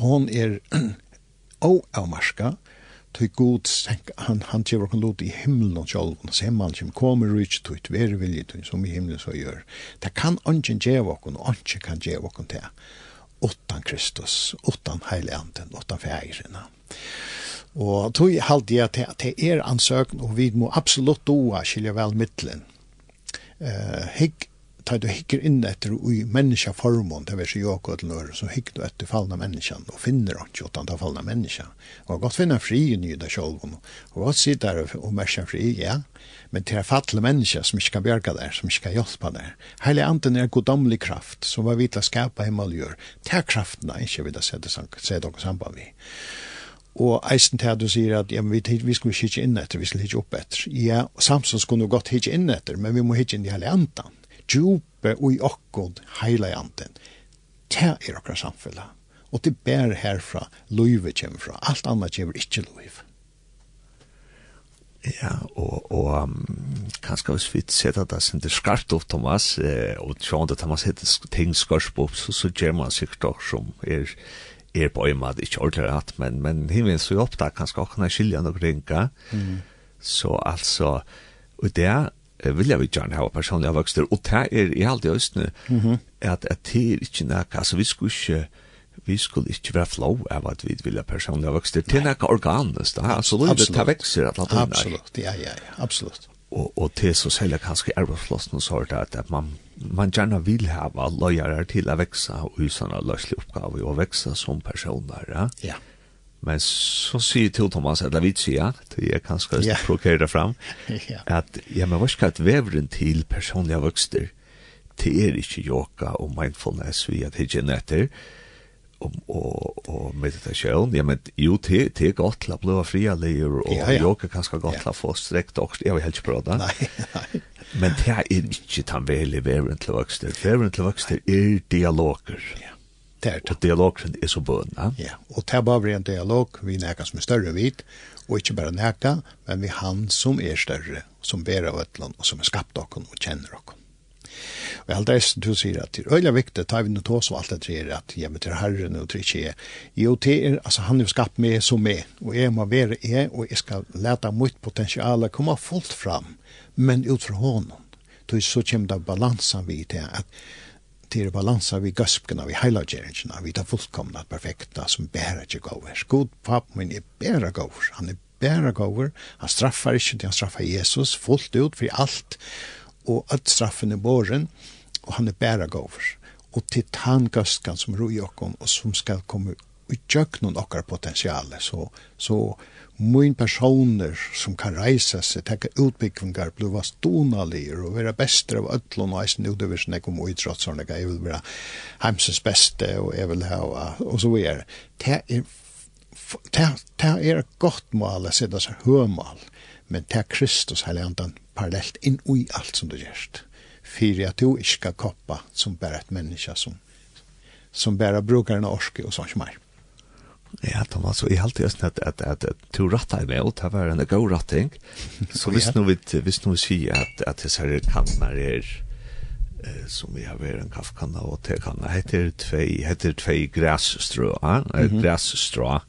hon er [CLEARS THROAT] oavmarska, tog god, han, han tjever kan lot i himmelen og sjolven, og semman som kommer og ikke tog, veri vilje tog, som i himmelen så gjør. Det kan ongen djeva okon, og ongen kan djeva okon til, utan Kristus, utan heilanten, utan fægrina. Og tog halte jeg til at det er ansøkn, og vi må absolutt doa skilja vel mittlen. Uh, higg tar du hikker inn etter ui menneska formon vil si joko til nør, så hikker du etter fallna menneskan og finner ikke utan ta fallna menneska. Og godt finna fri i nyda sjolvon, og godt sitte der og mersa fri, ja, men til fatle menneska som ikke kan bjerga der, som ikke kan hjelpa der. Heile anden er godomlig kraft, som var vitla skapa himmel gjør, til kraften er ikke vidda sette dere samband vi. Og eisen til at du sier at ja, vi, vi skulle ikke inn etter, vi skulle ikke opp etter. Ja, Samson skulle godt ikke inn etter, men vi må ikke inn i hele antan djupe og i okkod heilajanten. Det er okkar samfella. Og det ber herfra, løyve kommer fra. Alt annet kommer ikke løyve. Ja, og, og um, kanskje hvis vi setter det som det skarpt opp, Thomas, eh, og sånn at Thomas heter ting skarpt opp, så, så gjør man sikkert også som er, er på øyne at ikke ordentlig rett, men, men himmelen så opp da, kanskje også kan skilje noe ringer. Mm. Så altså, og det er vilja vi gjerne hava personliga vokster, og det er i alt i østene, mm -hmm. at, at det er ikke nek, altså vi skulle ikke, vi skulle ikke være flow av at vi vilja personliga vokster, det er nek organiskt, da, altså det er det vekster at latin Absolutt, ja, ja, ja, absolutt. Og, og det er så selv kanskje arbeidsplassen og sånt, at, at man, man gjerne vil hava løyere til å vekse og i sånne løslige oppgaver, og vekse som personer, ja. Ja. Men så sier til Thomas, eller vi sier, til jeg kan skal yeah. provokere det [LAUGHS] fram, [LAUGHS] yeah. at ja, men hva skal et veveren til personlige vokster? Det er ikke yoga og mindfulness vi at higgjen etter, og, og, og meditasjon, ja, men jo, det, det er godt til å bli frialig, og ja, ja. yoga kan skal godt til å få strekt også, jeg vil helst prøve det. Nei, nei. Men det er ikke den veldig veveren til vokster. Veveren til vokster er dialoger. Ja Det er det. dialog er så bøn, ja? Ja, og det er bare en dialog, vi nækker som er større vidt, og ikke bare nækker, men vi han som er større, som ber av et land, og som er skapt av og kjenner av Og jeg heldig som du sier at det er øyla viktig, tar vi noe tås og alt det er at jeg til herren og til ikke jeg. Jo, det er, altså han er skapt meg som meg, og jeg må være jeg, og jeg skal leta mitt potensial komme fullt fram, men ut fra hånden. Så kommer det balansen vi til at til balansa vi gøspkena, vi heilagerina, vi tar fullkomna, perfekta, som bæra ikke gåver. God papp min er bæra gåver, han er bæra gåver, han straffar ikke, han straffar Jesus fullt ut for alt, og at straffen er båren, og han er bæra gåver. Og til tan gøstkan som roi okkom, og som skal komme utjøknon okkar potensiale, så, så min personer som kan reisa seg, tekka utbyggvingar, bliva stonalir og vera bestre av ötlun og eisen utover sin ekom og idrottsarna, jeg vil vera heimsens beste og jeg vil hava, og så er. Det er det er godt mål, å er seg høymål, men det er Kristus heilig andan parallelt inn i alt som du gjerst, fyrir at du ikke skal koppa som bare et menneske som, som bare brukar en orske og sånn som er. Ja, de var så i allt just att at att to ratta i väl ta var en go ratting. Så hvis nu vi hvis nu vi at att det här kammar är som vi har vært en kaffekanna och tekanna heter tvei heter två grässtrå, ja, grässtrå.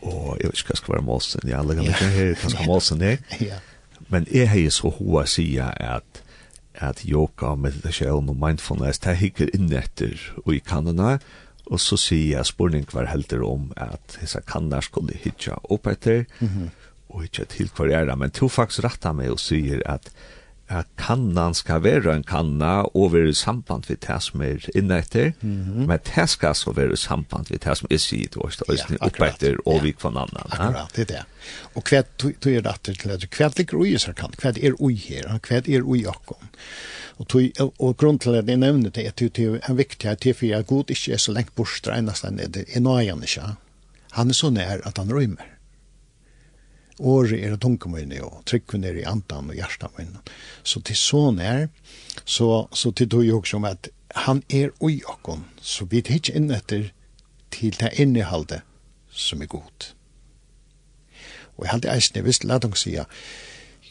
Och jag ska ska vara måsen, jag lägger mig her, hva skal [LAUGHS] målsen det. Ja. Men är här så hoa sia att at yoga meditation og mindfulness det hikker inn etter og i kanene, Og så sier jeg spurning hver helter om at hessa kannar skulle hitja opp etter, mm -hmm. og hitja til hver er men to faktisk rattar meg og sier at at kannan skal være en kanna og være i samband med det som er inne etter, mm -hmm. men det skal så være i samband med det som er sitt og øyne ja, oppe etter og ja. vi kvann annan. Akkurat, det er det. Og hva du er rett til det, hva ligger ui som kan, hva er ui her, hva er ui akkon. Og, tog, og grunn til at jeg nevner det, er at det er viktig at det er god ikke er så lengt bort, det eneste er nøyene ikke. Han er så nær at han røymer året er det tunga minne, og tryggven er i andan og med minne. Så til sånn er, så, så til tog jeg også om at han er ui okkon, så vi tar ikke inn etter til det innehalde som er god. Og jeg halte eisne, visst, la dem si,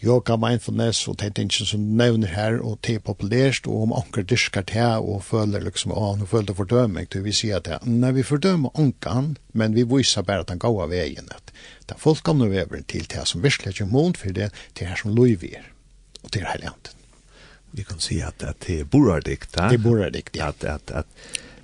yoga, mindfulness og det er ikke som nevner her, og det er populært, og om anker dyrker det, og føler liksom, å, nå føler det fordøming, til vi sier det, nei, vi fordømer ankan, men vi viser bare at han går av veien, at Det den fullkomne veveren til det som virkelig er mån for det, til her som lov er, og til hele helgjenten. Vi kan si at, at det er borardikt, da? Det er borardikt, ja. At, at, at,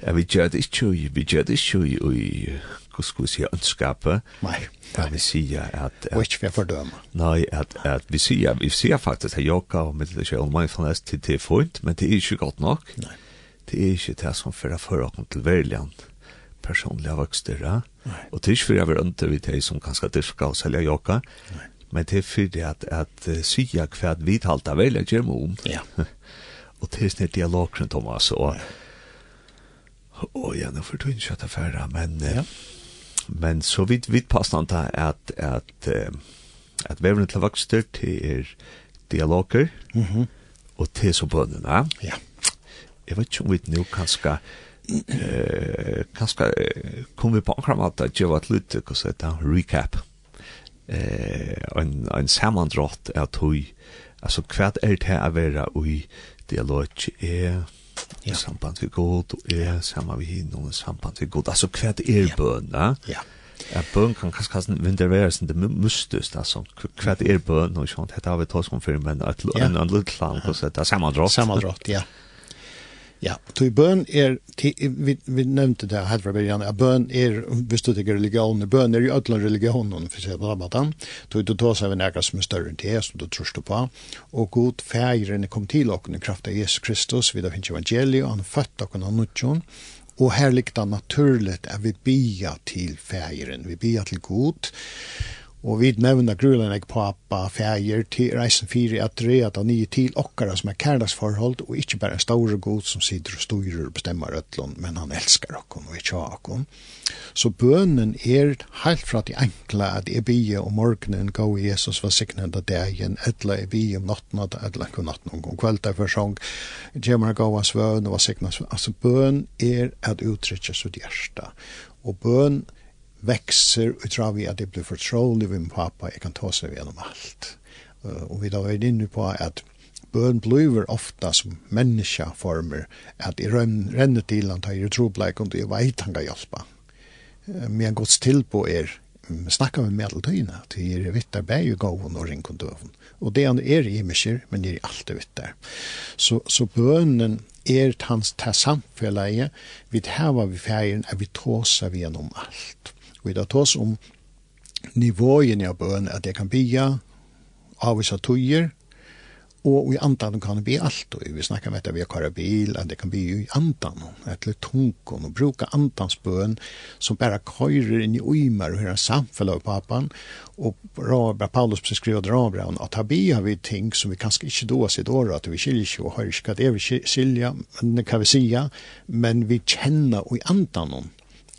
at vi gjør det ikke, vi gjør det ikke, i hva skal vi si, ønskapet. Nei. Ja, vi sier at... Og ikke for fordømme. Nei, at, at vi sier, vi sier faktisk at yoga og meditasjon og mindfulness til det er fint, men det er ikke godt nok. Nei. Det er ikke det som fører for åkken til verden, personlige vokster, ja? Og det er ikke for jeg vil ønte vi de som kanskje dyrka og selja jokka, men det er for det at, at uh, sya hva vi talte vel jeg gjør om. Ja. [LAUGHS] og det er dialog dialogren, Thomas, og og ja, nå får du ikke at affæra, men uh, ja. men så vidt vidt passant er at at at vevren til vokster til er dialoger, mm -hmm. og til så bøndene. Ja. Jeg vet ikke om vi nå kan skal eh kanske kom vi på ankramata att göra ett litet och sätta recap. Eh en en sammandratt att hur alltså kvart är det här vara i dialog? Är ja. samband med god och är samma vi hinner i samband med god alltså kvart är bön ja ja. Ja, bøn kan kanskje kassen vintervære sin det mystus, altså, hva er bøn, og sånt, dette har vi tås om før, men et annet land, det er sammandratt. Sammandratt, ja. Ja, tog bøn er, vi, vi nevnte det her fra begynnelsen, at bøn er, hvis du tenker religioner, bøn er jo ødelen religionen, for seg på rabatten, tog du ta seg ved nærkast som er større enn det, som du tror du på, og god fægrene kom til åkken i kraft av Jesus Kristus, vi da finnes evangeliet, og han er født åkken av nødtjon, og her likte han naturligt at vi bia til fægren, vi bia til god, Og vi nevner grunnen jeg pappa, fæger, til reisen fire at dreja da nye til okkara som er kærdagsforhold, og ikke bare en store god som sitter og styrer og bestemmer øtlån, men han elskar okkon og ikke okkon. Så bønnen er helt fra de enkla at jeg bie om morgenen gå i Jesus var siknet av dagen, etla jeg bie om natten at etla ikke natten om kveld der for sång, gjemmer gå av svøn og var siknet. Altså bøn er at uttrykja sitt hjärsta. Og bøn er växer och tror vi att det blir förtrolig med pappa. Jag kan ta sig igenom allt. Uh, och vi då är inne på att bön blir ofta som människa former att i rön till han tar ju troblek och det vet han kan hjälpa. Uh, men till på er snakka med medeltøyene, til er vittar bæg jo gåven og ringkondøven. Og det han er i mykjer, men er är alt vittar. Så, så bønnen er hans ta samfellet, vi hava vi færen, er vi tåsa vi gjennom alt vi da tås om nivåen av bøn, at jeg kan bia, avvisa tøyer, og i andan kan bli alt, og vi snakkar om dette vi har bil, at det kan bli i andan, eller tungon, og bruka andansbøen som bara køyrer inn i uimer, og høyra samfella av papan, og rabra, Paulus beskriver rabra, at her bia vi ting som vi kanskje ikke då sitt år, at vi skiljer ikke og høyre ikke at det vi skilja, men kan vi sija, men vi kjenner i andan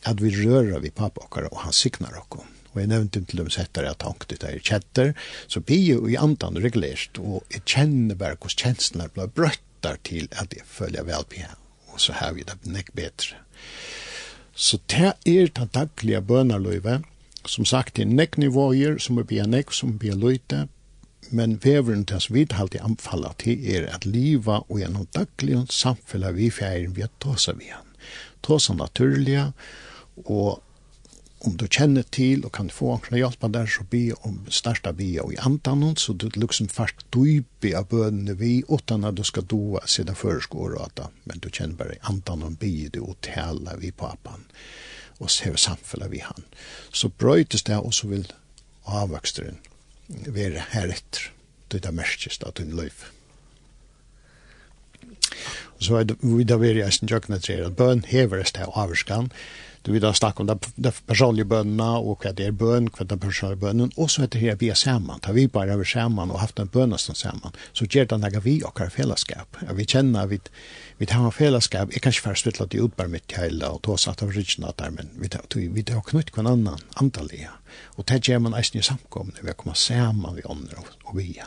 at vi rører vi pappa okkar, og han signar okkar. Og jeg nevnte til dem settere at han det er kjetter, så blir jo i andan regulert, og jeg kjenner bare hvordan kjenslene ble brøttar til at jeg følger vel på henne, og så har vi det nek bedre. Så det er den daglige bønarløyve, som sagt, det er nekk nivåer som er bia nekk, som er bia løyte, men veveren til oss vi alltid anfaller til er at liva og gjennom daglig samfunnet vi fjæren vi har tåsa vi han. Tåsa naturlige, og og om du kjenner til og kan få omkring hjelp der, så be om starta be og i antanon, så du liksom fast dype av bønene vi, utan at du skal doa sida føreskår og ata, men du kjenner bare i antanon be du og tala vi papan, og se samfella vi han. Så brøytes det, og så vil avvøksteren være her etter, det er merkest at hun løyf. Og så er det videre i eisen jøkna tre, at bøn hever det av avvøksteren, Du vet snacka om det personliga bönerna och vad det är bön, vad den personliga bönen och så heter det här vi är samman. Tar vi bara över samman och haft en bön som samman så ger det några vi och har fällskap. Ja, vi känner vi vi har en fällskap. Jag kanske först vill att det utbär mitt hela och ta satt av ryggna där men vi tar, vi, vi tar knutt kvann annan antaliga. Och det ger man eisen i samkomna. Vi kommer samman vi andra och, och vi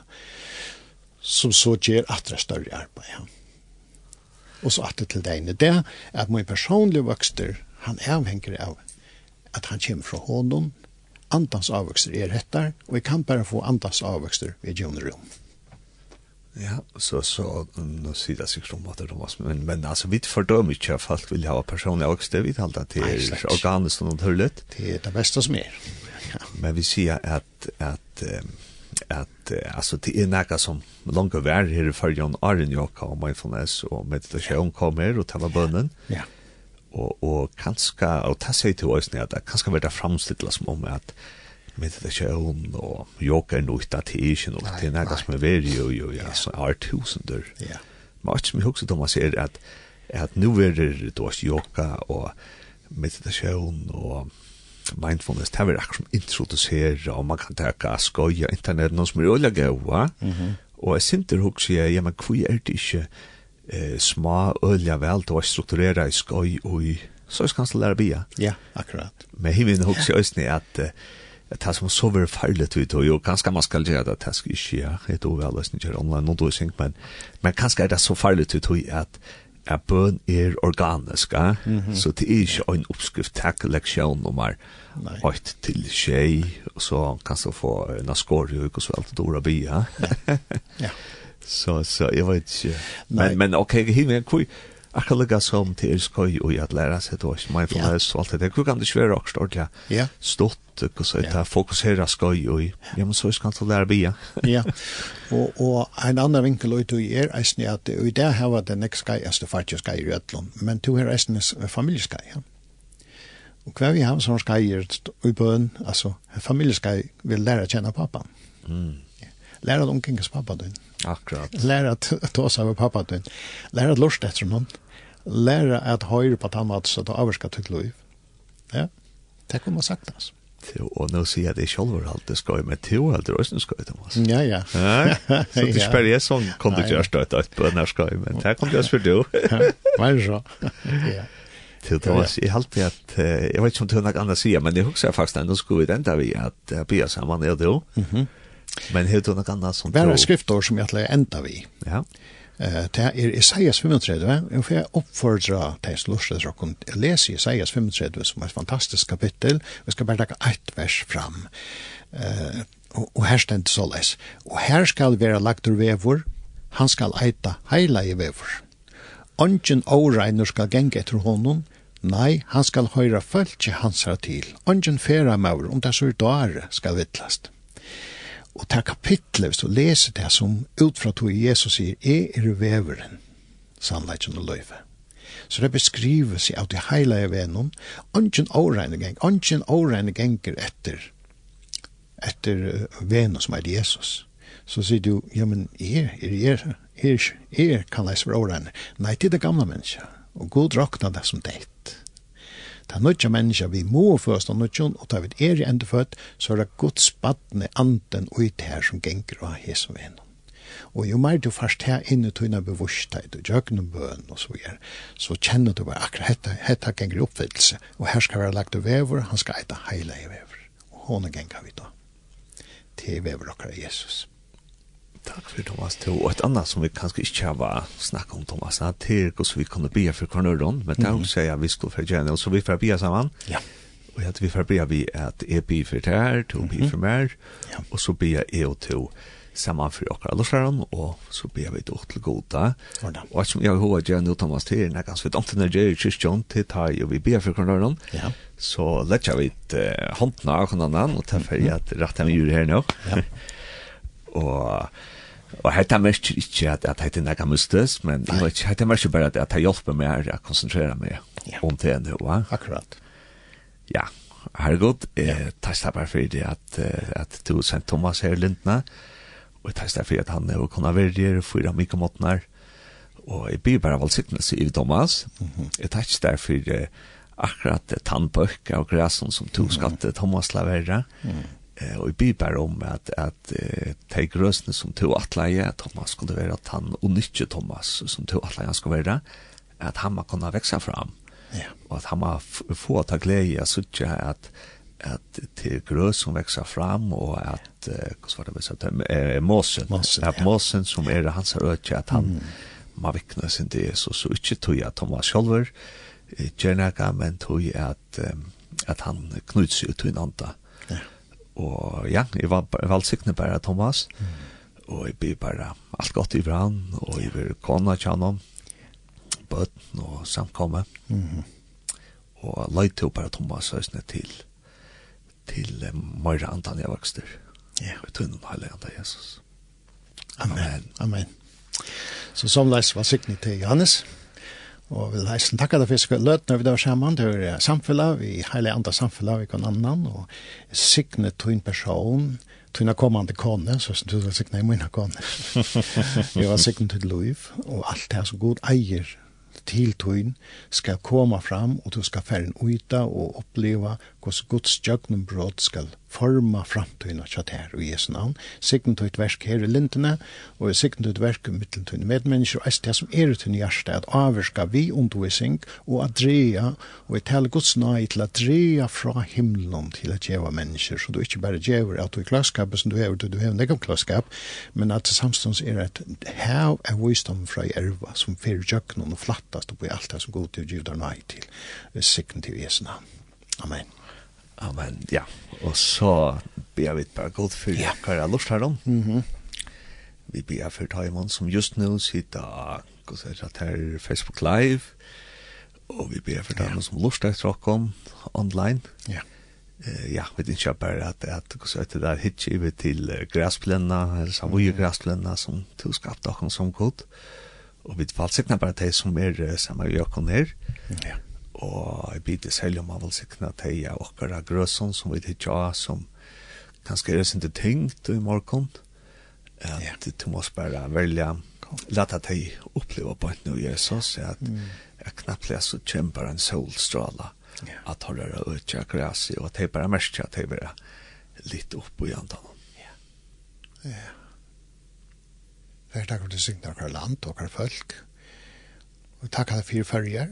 som så ger attra större arbete Ja. och så att det till dig det är att min personliga vokster han er avhenger av at han kommer fra hånden, andans avvokster er hettar, og vi kan bare få andans avvokster ved Jon rom. Ja, så, så, nå sier det sikkert om at det var, men, men altså, vi fordømmer ikke at folk vil ha personlig avvokster, vi taler til er organisk og naturligt. Det er det beste som er. Ja. Men vi sier at, at um, at altså, det er något som långt över her i förrjon Arjen Jokka og mindfulness og Meditasjon kommer og tala bønnen. Ja. Yeah og, og kanska, og ta seg til oss at det kanska verda framstilla som om at med det sjøen og yoga er det er ikke noe, til nægda som er veri og jo, ja, så er tusinder. Ja. Men alt som jeg husker, Thomas, er at, at nu er det også yoga og meditasjon og mindfulness, det er akkurat som introduserer, og man kan teka skoja internet, noe som er olja gaua, og jeg sinter hukset, ja, men hvor er det ikke, eh, små ölja väl då strukturera i skoj och i så ska han lära bia. Ja, akkurat. Men himlen också just ni att det här som så var farligt ut och ganska man ska göra det här ska inte göra ett oväl lösning göra online och då synk, men men kanske är det så farligt ut att att bön är organisk mm -hmm. så det är inte en uppskrift tack lektion nummer 8 till tjej och så kan så få en skor och så allt dora bia. Ja. [LAUGHS] ja. Så, så jag vet inte. Men Men, men ok, himmel, Jag kan lägga som till er skoj och jag lära sig då. Man får lära sig allt det Hur kan det ikke være også ordentlig ja. Stort och så etter fokusere skoj och ja, men så skal du lære bia. [LAUGHS] ja, Och, och en annan vinkel ut i er är er att i det här var det nek skoj, altså fartje skoj i Rødlund, men to här är er familieskoj, ja. Och kvar vi har sånn skoj i bön, alltså familieskoj vill lära känna pappan. Mm lära dem kring pappa din. Akkurat. Læra at ta seg av pappa din. Læra at lort etter noen. Læra at høyre på tammat så ta avvarska til liv. Ja, det kunne man sagt altså. Jo, og nå sier jeg det selv var alt det skal jeg, men det var alt det også skal jeg, Thomas. Ja, ja. Så du spør jeg sånn, kom du ikke gjøre støtt ut på denne skal men det kom du også for du. Hva er det så. Ja. Til Thomas, jeg halte at, jeg vet ikke om du har noe annet å si, men jeg husker faktisk at nå skulle vi den der vi at jeg blir sammen, er og du. Mhm. Men helt under annars som tror. Vara skriftor som jag lägger ända vi. Ja. Eh det är Isaias 35. Jag får uppfordra till slutet så kom läsa Isaias 35 som är ett fantastiskt kapitel. Vi ska bara ta ett vers fram. Eh och här det så läs. Och här skall vara lagt ur vevor. Han skall äta hela i vevor. Ongen åreiner skal genge etter honom, nei, han skal høyra følge hans til. Ongen færa maur, om det så er dåre, skal vittlast. Og det kapitlet, hvis du leser det som ut fra tog Jesus sier, er er veveren, sannleggen og løyve». Så det beskrives av de heilige venom, «Ongen åregne geng, ongen åregne genger etter, etter venom som er Jesus». Så sier du, «Ja, men er, er, er, er, er, kan leise for åregne». Nei, det er det gamle mennesker, og god råkna det som delt. Det er nødja menneska vi må først av nødjon, og ta vi er i endefødt, så er det Guds badne anden og ut her som genger av hesen vi. Og jo mer du først her inne tøyna bevursthet og jøgnum bøn og så gjør, så kjenner du bare akkurat hetta, hetta genger oppfyllelse, og her skal være lagt vever, han skal eita heila i vever. Og hånden genger vi da. Til vever okkar Jesus. Takk for Thomas Tho. Og et annet som vi kanskje ikke har snakket om, Thomas, det er hvordan vi kunne be for Kornøren, men det er også jeg vi skulle for Gjerne, og så vi får be sammen. Ja. Og at vi får be vi at jeg be for det her, to be for mer, og så be jeg og to sammen for dere alle lossaren, og så be vi då til goda. Og som jeg har gjør nu, Thomas, til når ganske vidt antingen gjør i kyrkjøn, til ta jo vi be for Kornøren, ja. så lett vi et håndna av hverandre, og ta for at rett av jord her nå. Ja. og Og hetta mest ikkje at at hetta nakar mustes, men det var ikkje hetta mest bara at at hjelpa meg at konsentrera meg ja. om det nu, va? Akkurat. Ja, har godt. Eh testa bara for det at at du sent Thomas her Lindna. Og testa for at han og kunna verja mykje måtnar. Og eg blir bara valsittnes i Thomas. Mm -hmm. Eg testa der for akkurat tannbøkka og græsson som to skatte Thomas laverra. Mm eh och i bare om at, at eh, de grøsene som to atleie, at Thomas skulle vara at han och nyttje Thomas som to atleie han skulle være, att han kunna vekse fram. Ja. Och att han må få ta glede, så att att att til grøs som vekser fram och att eh, vad var det vi sa eh, Måsen, att ja. som er hans öke att han mm. må vikne sin det så så inte tog jag Thomas Scholver eh, Jenna men tog att eh, att han knyts ut i en anda. Ja Og ja, jeg var velsiktende bare Thomas, mm. og jeg blir bare alt godt i brann, og jeg vil kona tjanom, bøtten og samkomme. Mm. Og løyte jo bare Thomas høysene til, til uh, Møyre Antan jeg vokste. Ja. Yeah. Og noen heilig Antan Jesus. Amen. Amen. Amen. Så som leis var siktene til Johannes. Og vil heisen takka deg for løt når vi da var sammen er samfunnet, vi heile andre samfunnet, vi kan annan, og sikne en person, tøyna kommande kone, så som du var sikne i mina kone. Vi var sikne til liv, og alt det her så god eier til tøyn skal komme fram, og du skal fære en uita og oppleva hvordan Guds jøgnum brot skal forma framtiden kjatt her og Jesu navn. Sikten til et versk her i lintene, og sikten til et versk i mittelen til medmennesker, og det som er uten hjerte, at avvirka vi undervisning, og at dreia, og et hele Guds nøy til at dreia fra himmelen til at djeva mennesker, så du ikke bare djever at du er klasskapet som du er, du hever nekam klasskap, men at det samstånds er at hav er visdom fra erva, som fyrir jøkken og flattast, og på alt det som god til å giv nøy til, sikten til Jesu navn. Amen. Amen, ja. Og så ber vi bare godt for ja. hva jeg lort her om. Mm -hmm. Vi ber for Taiwan som just nå sitter og sier at her Facebook Live. Og vi ber for Taiwan ja. som lort her tråk om online. Ja. Eh, ja, vi vet ikke bare at, at hva sier det der hitje vi til uh, græsplennene, eller så mye græsplennene som tilskapte dere som god. Og vi falsikner bare til som er uh, samme med Jøkken her. Ja og jeg bidde selv om man vil sikne at jeg er av grøsson som vi ikke har som kanskje er sin tyngt i morgen. At ja. du må bare velge lata deg oppleva på et nye Jesus at jeg knapt knapplega så kjemper en solstråla at holde det utja græs og at jeg bare merker at jeg bare litt opp i andan Ja. Ja. Vær takk for du signar hver land og hver folk. Og takk for fire fyrjer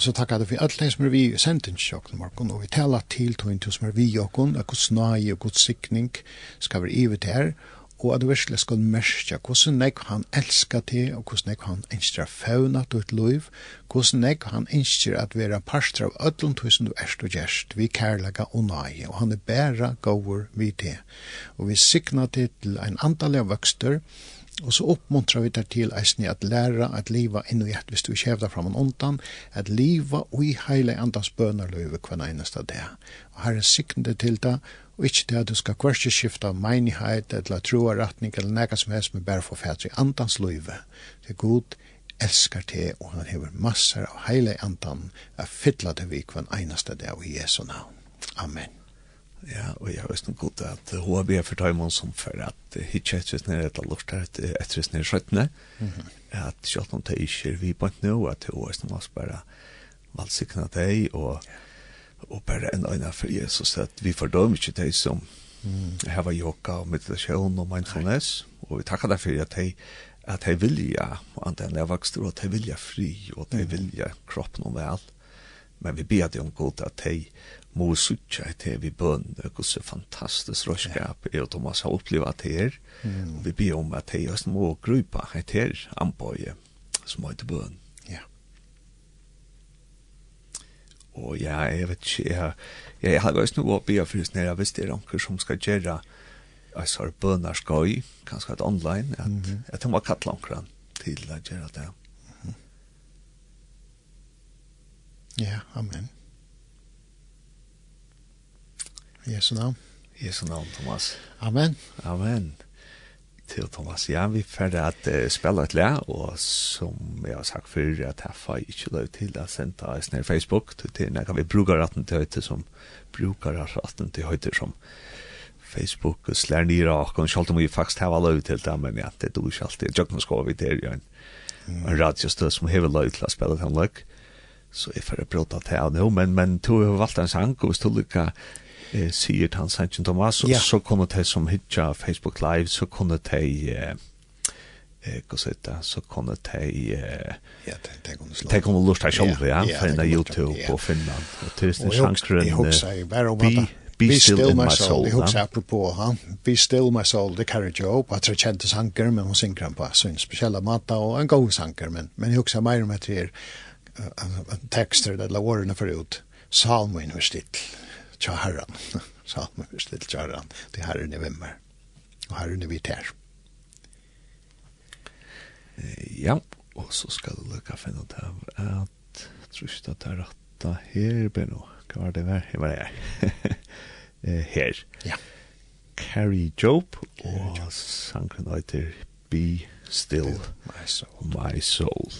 Og så takkar vi alle ting som er vi i sendinskjøkken morgen, og vi taler til tog som er vi i åkken, at god nøye og god sikning skal være ivet her, og at du virkelig skal merke hvordan nek han elsker til, og hvordan nek han ønsker å fauna til et liv, hvordan nek han ønsker at være parster av ødlund tusen du erst og gjerst, vi kærlega og nøye, og han er bæra gåver vi til. Og vi sikna til en antall av vøkster, Og så oppmuntrar vi der til eisne at læra at liva inn i et hvis du kjevda fram og undan, at liva ui heile andas bønar løyve kvann einasta det. Og her er siknende til det, og ikkje det at du skal kvarske skifta meinighet eller troa retning, eller nega som helst med bæra for fætri andans løyve. Det er god elskar te og han hever massar av heile andan a fylla det vi hver einasta det i Jesu navn. Amen. Ja, og jeg visste noe godt at hun har for Taimon som for at hitje etter nere etter lort her etter nere skjøttene, at selv om det ikke er vi på nå, at hun er noe bare valgsikna deg, og, og bare en øyne for Jesus, at vi fordømmer ikke deg som mm. var yoga og meditasjon og mindfulness, og vi takkar deg for at de at de vilja, og anten jeg vokste, og at de vilja fri, og at de vilja kroppen og vel, mm men vi ber dig om god at hej må sucha att hej vi bön och så fantastisk råskap är att Thomas har opplevd det her, mm. og vi ber om at hej også må grupa att her anbøye, som har til bønn. ja. Og ja jeg vet ikke, jeg, jeg, jeg har varit noe å be för när jag visste det er noen som skal gjøre Jeg sa bønner skal i, kanskje et online at, mm -hmm. jeg de var kattlankran til å gjøre det. Ja, amen. Jesu navn. Jesu navn, Thomas. Amen. Amen. Til Thomas, ja, vi ferdig at uh, spela et lær, og som jeg har sagt før, at jeg får ikke lov til å sende oss ned Facebook, til når vi bruker retten til høyte som bruker retten til høyte som Facebook og slær nyr og kan selv om vi faktisk har lov til det, men ja, det er du ikke alltid. Jeg kan skåre vidt her, ja, en radiostøt som hever lov til å spela den løk. Så jeg får bråta til av det, men, men to har valgt en sang, og hvis du lykker eh, sier til han Sanchen Thomas, så, ja. så kunne de som hitja Facebook Live, så kunne de, eh, hva sier det, så kunne de, eh, ja, de kunne slå. De kunne lusta selv, ja, ja finne YouTube ja. og finne han. Og til sin sjanskeren, jeg husker bare om at Be still my soul. Jeg husker apropå ha Be still my soul, det Carrie Joe, på at det kjente sanker, men hun synker han på sin spesielle mat, og en god sanker, men, men jeg husker mer om at det er, tekster det eller årene förut. Salmen var still tja herran. [LAUGHS] Salmen var still tja herran. Det herren i vimmer. og herren i vitt [LAUGHS] här. Ja, og så skal du lukka finne ut av at trusk at det er ratta her beno. Hva var det var? Det var det her. her. Ja. Carrie Job og sangren heter Be Still, My Soul. My Soul.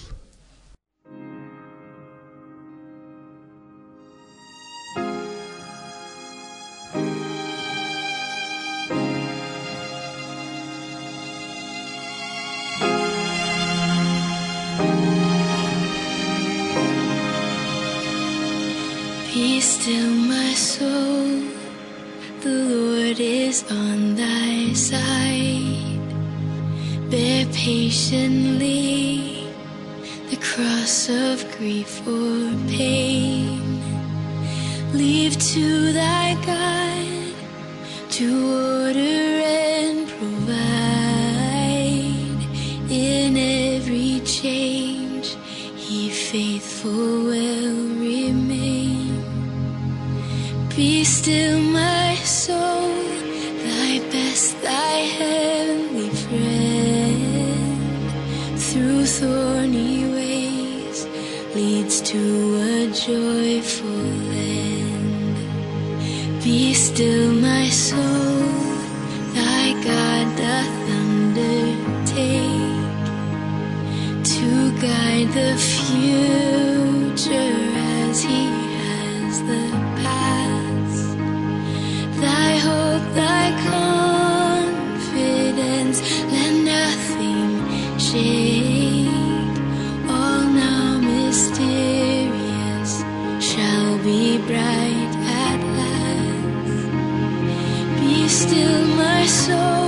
so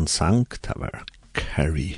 han sang, det var Carrie